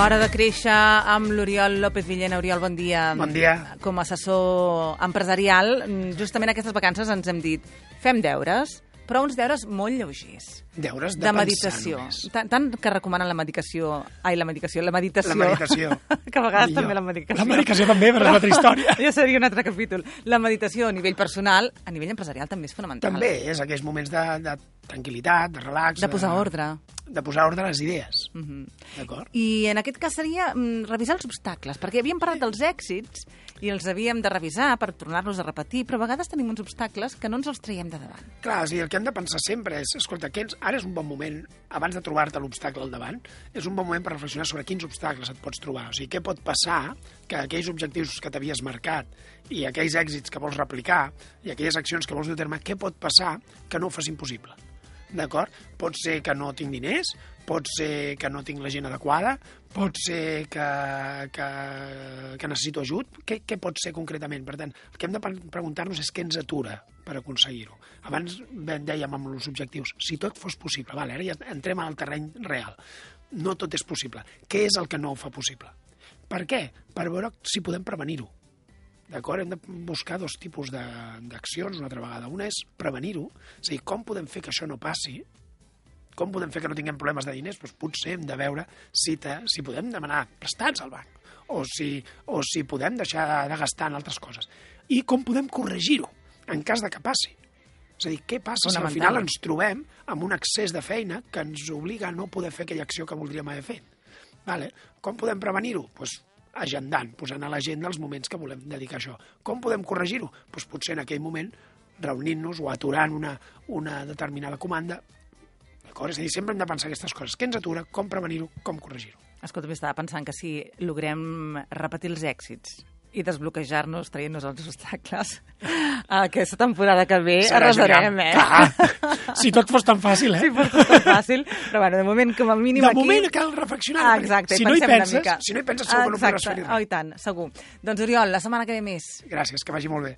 Hora de créixer amb l'Oriol López Villena. Oriol, bon dia. Bon dia. Com a assessor empresarial, justament aquestes vacances ens hem dit fem deures, però uns deures molt lleugers. Deures de, de meditació. Tant, tant que recomanen la medicació... Ai, la medicació, la meditació. La meditació. que a vegades Millor. també la medicació. La medicació també, però és una altra història. ja seria un altre capítol. La meditació a nivell personal, a nivell empresarial també és fonamental. També és aquells moments de, de tranquil·litat, de relax... De posar ordre. De posar ordre a les idees. Mm -hmm. D'acord? I en aquest cas seria mm, revisar els obstacles, perquè havíem parlat dels èxits i els havíem de revisar per tornar-los a repetir, però a vegades tenim uns obstacles que no ens els traiem de davant. Clar, o sigui, el que hem de pensar sempre és, escolta, aquests, ara és un bon moment, abans de trobar-te l'obstacle al davant, és un bon moment per reflexionar sobre quins obstacles et pots trobar. O sigui, què pot passar que aquells objectius que t'havies marcat i aquells èxits que vols replicar i aquelles accions que vols dur a terme, què pot passar que no ho facin possible? D'acord? Pot ser que no tinc diners, pot ser que no tinc la gent adequada, pot ser que, que, que necessito ajut. Què, què pot ser concretament? Per tant, el que hem de pre- preguntar-nos és què ens atura per aconseguir-ho. Abans dèiem amb els objectius, si tot fos possible, vale, ara ja entrem al terreny real. No tot és possible. Què és el que no ho fa possible? Per què? Per veure si podem prevenir-ho. D'acord? Hem de buscar dos tipus de- d'accions una altra vegada. Una és prevenir-ho, és a dir, com podem fer que això no passi, com podem fer que no tinguem problemes de diners? Doncs potser hem de veure si, te, si podem demanar prestats al banc o si, o si podem deixar de gastar en altres coses. I com podem corregir-ho en cas de que passi. És a dir, què passa si al final ens trobem amb un excés de feina que ens obliga a no poder fer aquella acció que voldríem haver fet? Vale. Com podem prevenir-ho? Pues, agendant, posant a l'agenda els moments que volem dedicar a això. Com podem corregir-ho? Pues, potser en aquell moment reunint-nos o aturant una, una determinada comanda. D'acord? És a dir, sempre hem de pensar aquestes coses. Què ens atura? Com prevenir-ho? Com corregir-ho? Escolta, estava pensant que si logrem repetir els èxits i desbloquejar-nos, traient-nos els obstacles, aquesta temporada que ve Serà arrasarem, eh? Clar, si tot fos tan fàcil, eh? Si fos tan fàcil, però bueno, de moment, com a mínim aquí... De moment cal reflexionar, ah, exacte, si no hi penses, si no hi penses segur exacte, que no podràs fer-hi. Oh, i tant, segur. Doncs Oriol, la setmana que ve més. Gràcies, que vagi molt bé.